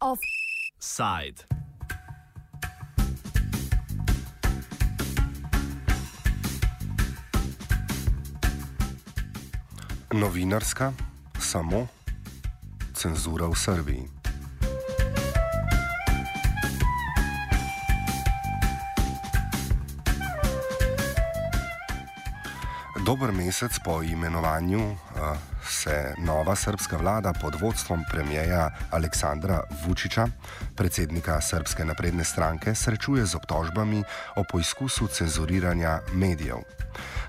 Offside. Novinarska, samo cenzura v Srbiji. Dober mesec po imenovanju se nova srpska vlada pod vodstvom premijeja Aleksandra Vučiča, predsednika Srpske napredne stranke, srečuje z obtožbami o poizkusu cenzuriranja medijev.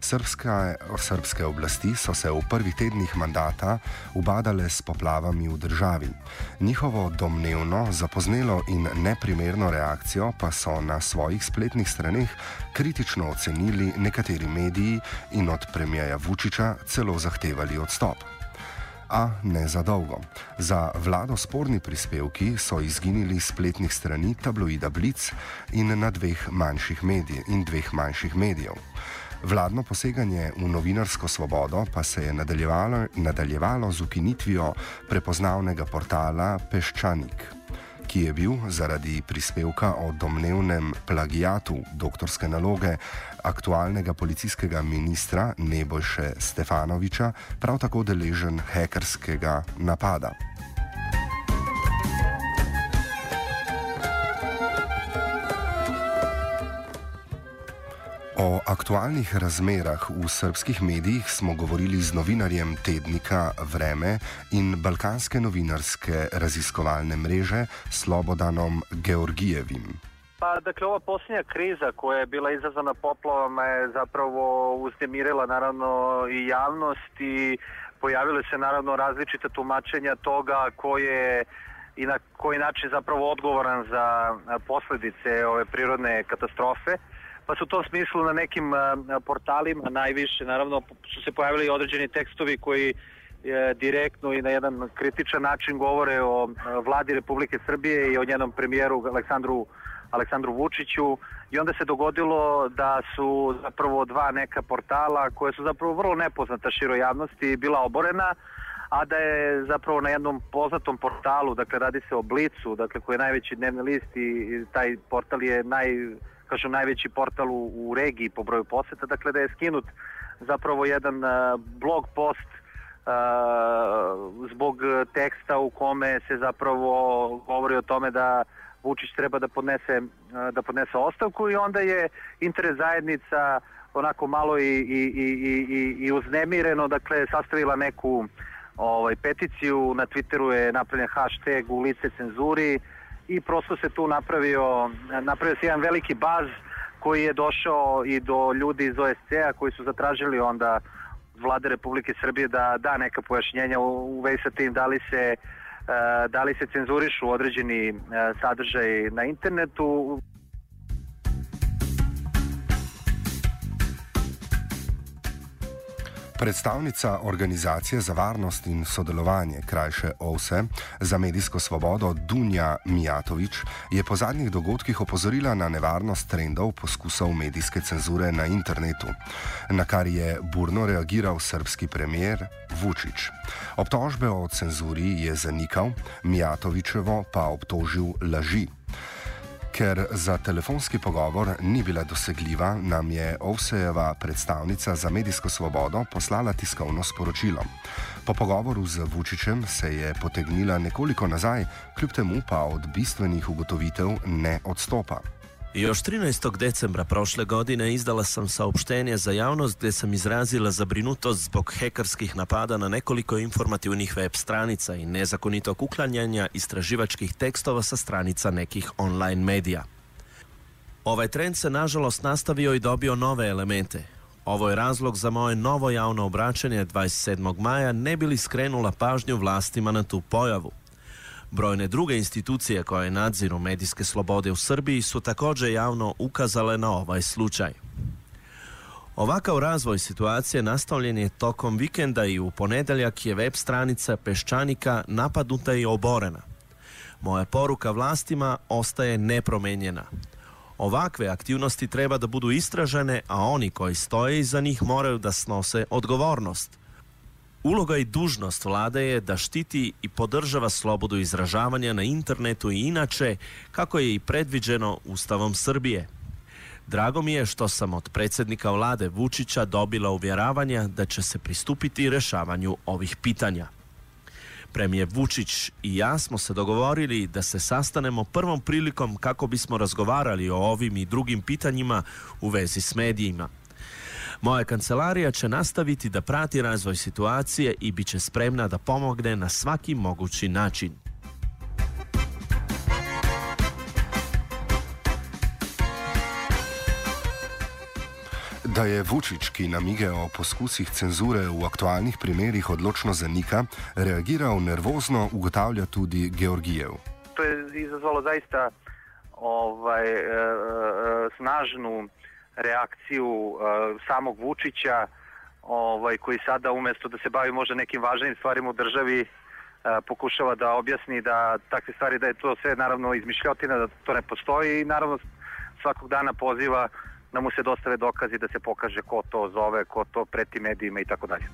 Srpska, srpske oblasti so se v prvih tednih mandata ubadale s poplavami v državi. Njihovo domnevno, zapoznelo in neprimerno reakcijo pa so na svojih spletnih straneh kritično ocenili nekateri mediji in od premijeja Vučiča celo zahtevali odstop. A ne za dolgo. Za vlado sporni prispevki so izginili spletnih strani tabloida Blitz in na dveh manjših medijev in dveh manjših medijev. Vladno poseganje v novinarsko svobodo pa se je nadaljevalo, nadaljevalo z ukinitvijo prepoznavnega portala Peščanik, ki je bil zaradi prispevka o domnevnem plagijatu doktorske naloge aktualnega policijskega ministra Nebojše Stefanoviča prav tako deležen hekerskega napada. O aktualnih razmerah v srpskih medijih smo govorili z novinarjem tednika Vreme in Balkanske novinarske raziskovalne mreže Slobodanom Georgijevim. Pa, dakle, ova posljednja kriza koja je bila izazvana poplavama je zapravo uznemirila naravno i javnost i pojavile se naravno različite tumačenja toga ko je i na koji način zapravo odgovoran za posledice ove prirodne katastrofe pa su u tom smislu na nekim portalima najviše naravno su se pojavili određeni tekstovi koji e, direktno i na jedan kritičan način govore o vladi Republike Srbije i o njenom premijeru Aleksandru Aleksandru Vučiću. I onda se dogodilo da su zapravo dva neka portala koje su zapravo vrlo nepoznata široj javnosti bila oborena a da je zapravo na jednom poznatom portalu, dakle radi se o Blicu, dakle koji je najveći dnevni list i taj portal je naj kažem, najveći portal u, u regiji po broju poseta, dakle da je skinut zapravo jedan uh, blog post uh, zbog teksta u kome se zapravo govori o tome da Vučić treba da podnese, uh, da podnese ostavku i onda je interes zajednica onako malo i, i, i, i, i uznemireno, dakle sastavila neku ovaj, peticiju, na Twitteru je napravljen hashtag u lice cenzuri, i prosto se tu napravio, napravio se jedan veliki baz koji je došao i do ljudi iz OSCE-a koji su zatražili onda vlade Republike Srbije da da neka pojašnjenja u vezi sa tim da li se da li se cenzurišu određeni sadržaj na internetu Predstavnica Organizacije za varnost in sodelovanje, krajše OVSE, za medijsko svobodo Dunja Mijatovič je po zadnjih dogodkih opozorila na nevarnost trendov poskusov medijske cenzure na internetu, na kar je burno reagiral srpski premier Vučić. Obtožbe o cenzuri je zanikal, Mijatovičevo pa obtožil laži. Ker za telefonski pogovor ni bila dosegljiva, nam je Ovsejeva predstavnica za medijsko svobodo poslala tiskovno sporočilo. Po pogovoru z Vučičem se je potegnila nekoliko nazaj, kljub temu pa od bistvenih ugotovitev ne odstopa. Još 13. decembra prošle godine izdala sam saopštenje za javnost gdje sam izrazila zabrinutost zbog hekarskih napada na nekoliko informativnih web stranica i nezakonitog uklanjanja istraživačkih tekstova sa stranica nekih online medija. Ovaj trend se nažalost nastavio i dobio nove elemente. Ovo je razlog za moje novo javno obraćanje 27. maja ne bili skrenula pažnju vlastima na tu pojavu. Brojne druge institucije koje nadziru medijske slobode u Srbiji su također javno ukazale na ovaj slučaj. Ovakav razvoj situacije nastavljen je tokom vikenda i u ponedeljak je web stranica Peščanika napadnuta i oborena. Moja poruka vlastima ostaje nepromenjena. Ovakve aktivnosti treba da budu istražene, a oni koji stoje iza njih moraju da snose odgovornost. Uloga i dužnost vlade je da štiti i podržava slobodu izražavanja na internetu i inače, kako je i predviđeno Ustavom Srbije. Drago mi je što sam od predsjednika vlade Vučića dobila uvjeravanja da će se pristupiti rešavanju ovih pitanja. Premijer Vučić i ja smo se dogovorili da se sastanemo prvom prilikom kako bismo razgovarali o ovim i drugim pitanjima u vezi s medijima. Moja kancelarija će nastaviti da prati razvoj situacije i bit će spremna da pomogne na svaki mogući način. Da je Vučić, ki namige o poskusih cenzure v aktualnih primerih odločno zanika, reagiral nervozno, ugotavlja tudi Georgijev. To je izazvalo zaista ovaj, e, e, snažnu reakciju e, samog Vučića, ovaj, koji sada umesto da se bavi možda nekim važnim stvarima u državi, e, pokušava da objasni da takve stvari, da je to sve naravno izmišljotina, da to ne postoji i naravno svakog dana poziva da mu se dostave dokazi da se pokaže ko to zove, ko to preti medijima i tako dalje.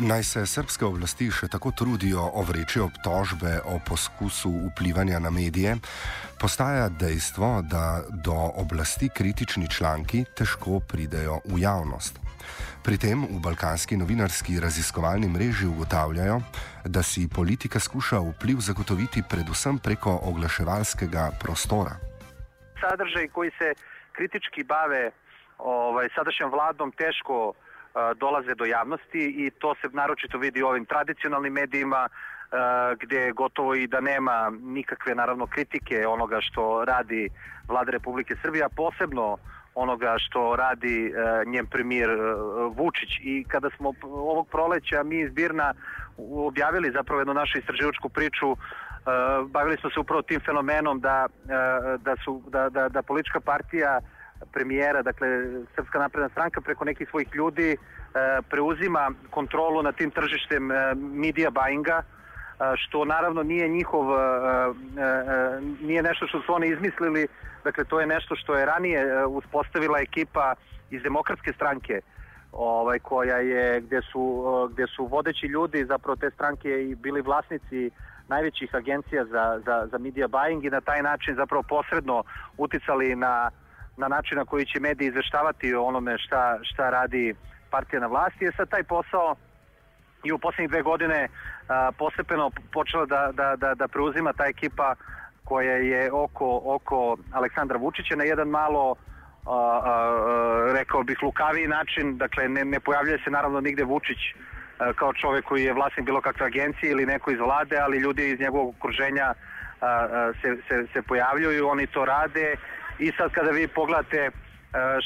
Naj se srpske oblasti še tako trudijo ovreči obtožbe o poskusu vplivanja na medije, postaja dejstvo, da do oblasti kritični članki težko pridejo v javnost. Pri tem v balkanski novinarski raziskovalni mreži ugotavljajo, da si politika skuša vpliv zagotoviti predvsem preko oglaševalskega prostora. Sadržaj, ki se kritički bave ovaj, sadašnjim vladom, težko dolaze do javnosti i to se naročito vidi u ovim tradicionalnim medijima gdje gotovo i da nema nikakve naravno kritike onoga što radi vlada Republike Srbije, a posebno onoga što radi njen premijer Vučić. I kada smo ovog proleća mi iz Birna objavili zapravo jednu našu istraživačku priču bavili smo se upravo tim fenomenom da, da, su, da, da, da politička partija premijera, dakle Srpska napredna stranka preko nekih svojih ljudi e, preuzima kontrolu nad tim tržištem e, media buyinga, e, što naravno nije njihov, nije nešto što su oni izmislili, dakle to je nešto što je ranije uspostavila ekipa iz demokratske stranke, ovaj, koja je, gde su, gde su vodeći ljudi zapravo te stranke i bili vlasnici najvećih agencija za, za, za media buying i na taj način zapravo posredno uticali na na način na koji će mediji izveštavati o onome šta, šta radi partija na vlasti je sad taj posao i u poslednjih dve godine a, postepeno počela da, da, da, da preuzima ta ekipa koja je oko, oko Aleksandra Vučića na jedan malo a, a, rekao bih lukaviji način, dakle ne, ne pojavljuje se naravno nigde Vučić kao čovek koji je vlasnik bilo kakve agencije ili neko iz vlade, ali ljudi iz njegovog okruženja se, se, se pojavljuju, oni to rade i sad kada vi pogledate e,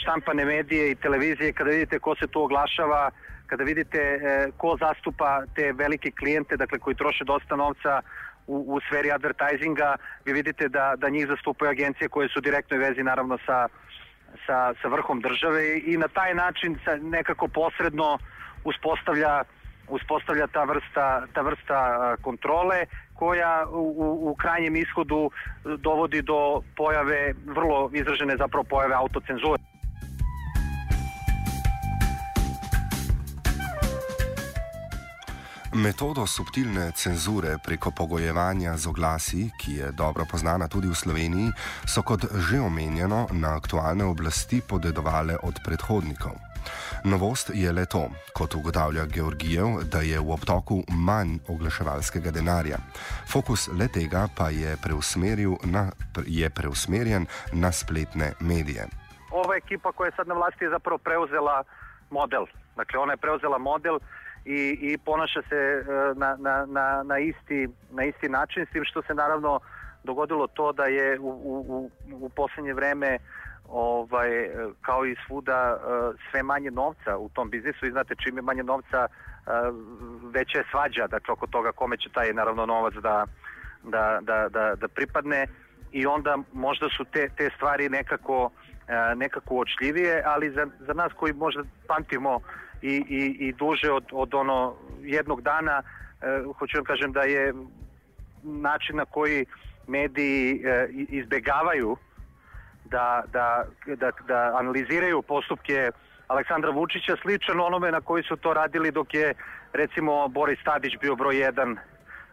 štampane medije i televizije, kada vidite ko se tu oglašava, kada vidite e, ko zastupa te velike klijente, dakle koji troše dosta novca u, u sferi advertisinga, vi vidite da, da njih zastupaju agencije koje su u direktnoj vezi naravno sa, sa, sa vrhom države i na taj način nekako posredno uspostavlja uspostavlja ta vrsta, ta vrsta kontrole koja u, u krajnjem ishodu dovodi do pojave, vrlo izražene zapravo pojave autocenzure. Metodo subtilne cenzure preko pogojevanja z oglasi, ki je dobro poznana tudi v Sloveniji, so kot že omenjeno na aktualne oblasti podedovale od predhodnikov. Novost je le to, kot ugotavlja Georgijev, da je v obtoku manj oglaševalskega denarja. Fokus le tega pa je, na, je preusmerjen na spletne medije. Ova ekipa koja je sad na vlasti je zapravo preuzela model. Dakle, ona je preuzela model i, i ponaša se e, na, na, na, na, isti, na isti način, s tim što se naravno dogodilo to da je u, u, u poslednje vreme ovaj, kao i svuda e, sve manje novca u tom biznisu. I znate čim je manje novca e, veća je svađa dakle oko toga kome će taj naravno novac da, da, da, da, da pripadne. I onda možda su te, te stvari nekako e, nekako uočljivije, ali za, za nas koji možda pamtimo i, i, i duže od, od ono jednog dana hoću da kažem da je način na koji mediji e, izbegavaju da, da, da, da analiziraju postupke Aleksandra Vučića sličan onome na koji su to radili dok je recimo Boris Tadić bio broj 1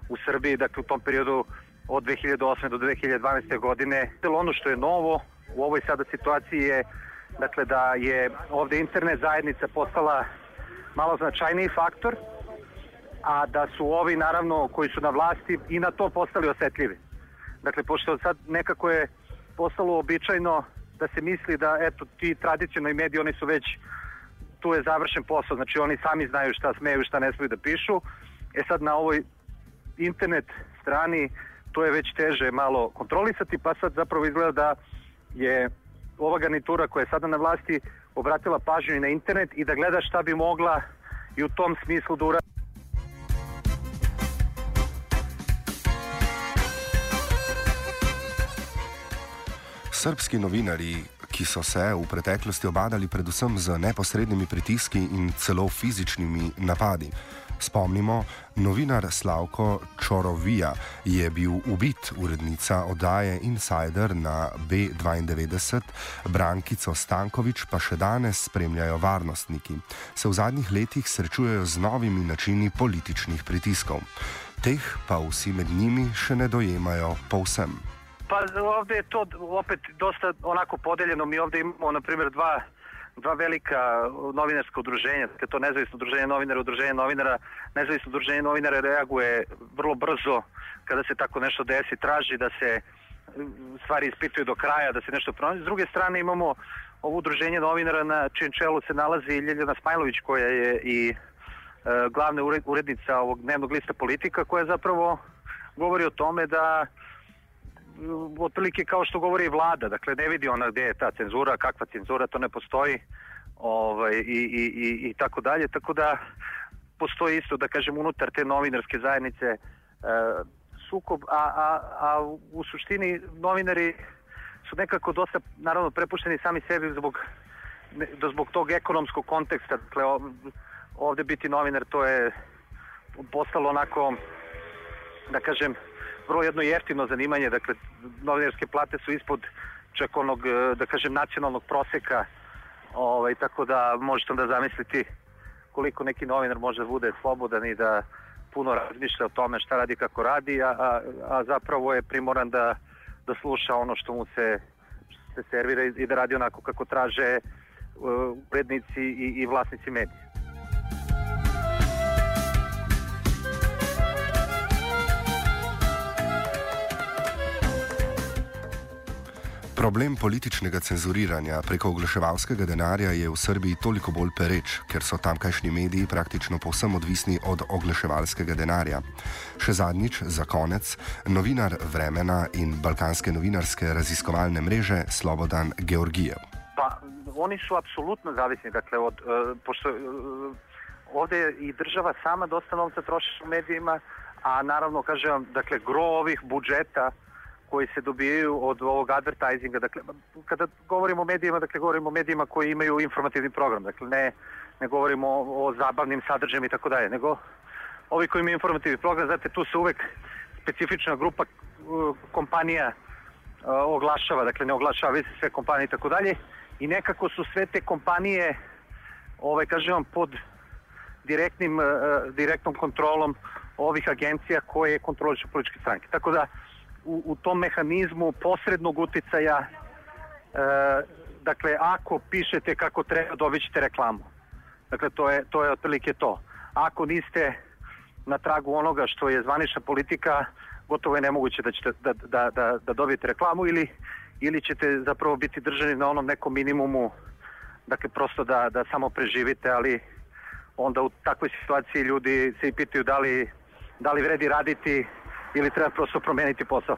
u Srbiji, dakle u tom periodu od 2008. do 2012. godine. Ono što je novo u ovoj sada situaciji je dakle da je ovde internet zajednica postala malo značajniji faktor, a da su ovi naravno koji su na vlasti i na to postali osetljivi. Dakle, pošto sad nekako je postalo običajno da se misli da eto ti tradicionalni mediji oni su već tu je završen posao, znači oni sami znaju šta smeju šta ne smeju da pišu. E sad na ovoj internet strani to je već teže malo kontrolisati, pa sad zapravo izgleda da je ova garnitura koja je sada na vlasti obratila pažnju i na internet i da gleda šta bi mogla i u tom smislu da uradi. Srbski novinari, ki so se v preteklosti obadali predvsem z neposrednimi pritiski in celo fizičnimi napadi. Spomnimo, novinar Slavko Čorovija je bil ubit, urednica oddaje Insider na B92, Brankico Stankovič pa še danes spremljajo varnostniki. Se v zadnjih letih srečujejo z novimi načini političnih pritiskov. Teh pa vsi med njimi še ne dojemajo povsem. Pa ovde je to opet dosta onako podeljeno. Mi ovde imamo, na primjer, dva, dva velika novinarska udruženja. Dakle, to nezavisno udruženje novinara, udruženje novinara, nezavisno udruženje novinara reaguje vrlo brzo kada se tako nešto desi, traži da se stvari ispituju do kraja, da se nešto pronađe. S druge strane imamo ovo udruženje novinara na čijem čelu se nalazi Ljeljana Smajlović koja je i e, glavna urednica ovog dnevnog lista politika koja zapravo govori o tome da otprilike kao što govori vlada, dakle ne vidi ona gde je ta cenzura, kakva cenzura, to ne postoji ovaj, i, i, i, i tako dalje, tako da postoji isto, da kažem, unutar te novinarske zajednice e, sukob, a, a, a u suštini novinari su nekako dosta, naravno, prepušteni sami sebi zbog, ne, zbog tog ekonomskog konteksta, dakle ovde biti novinar to je postalo onako, da kažem, vrlo jedno jeftino zanimanje, dakle novinarske plate su ispod čak onog, e, da kažem, nacionalnog proseka, ovaj, tako da možete da zamisliti koliko neki novinar može da bude slobodan i da puno razmišlja o tome šta radi kako radi, a, a, a zapravo je primoran da, da sluša ono što mu se, što se servira i, i da radi onako kako traže uh, urednici i, i vlasnici medija. Problem političnega cenzuriranja preko oglaševalskega denarja je v Srbiji toliko bolj pereč, ker so tamkajšnji mediji praktično povsem odvisni od oglaševalskega denarja. Še zadnjič, za konec, novinar Vremena in Balkanske novinarske raziskovalne mreže Slobodan Georgijev. Pa, oni su apsolutno zavisni, dakle, od, uh, pošto uh, ovde i država sama dosta novca troši u medijima, a naravno, kažem, dakle, gro ovih budžeta koji se dobijaju od ovog advertisinga. Dakle, kada govorimo o medijima, dakle, govorimo o medijima koji imaju informativni program. Dakle, ne, ne govorimo o, o zabavnim sadržajima i tako dalje, nego ovi koji imaju informativni program, znate, tu se uvek specifična grupa uh, kompanija uh, oglašava, dakle, ne oglašava se sve kompanije i tako dalje, i nekako su sve te kompanije, ovaj, kažem vam, pod direktnim, uh, direktnom kontrolom ovih agencija koje kontrolišu političke stranke. Tako da, u, u tom mehanizmu posrednog uticaja e, dakle ako pišete kako treba dobit ćete reklamu. Dakle to je, to je otprilike to. Ako niste na tragu onoga što je zvanična politika gotovo je nemoguće da ćete da, da, da, da dobijete reklamu ili, ili ćete zapravo biti držani na onom nekom minimumu dakle prosto da, da samo preživite ali onda u takvoj situaciji ljudi se i pitaju da li, da li vredi raditi ili treba prosto promeniti posao.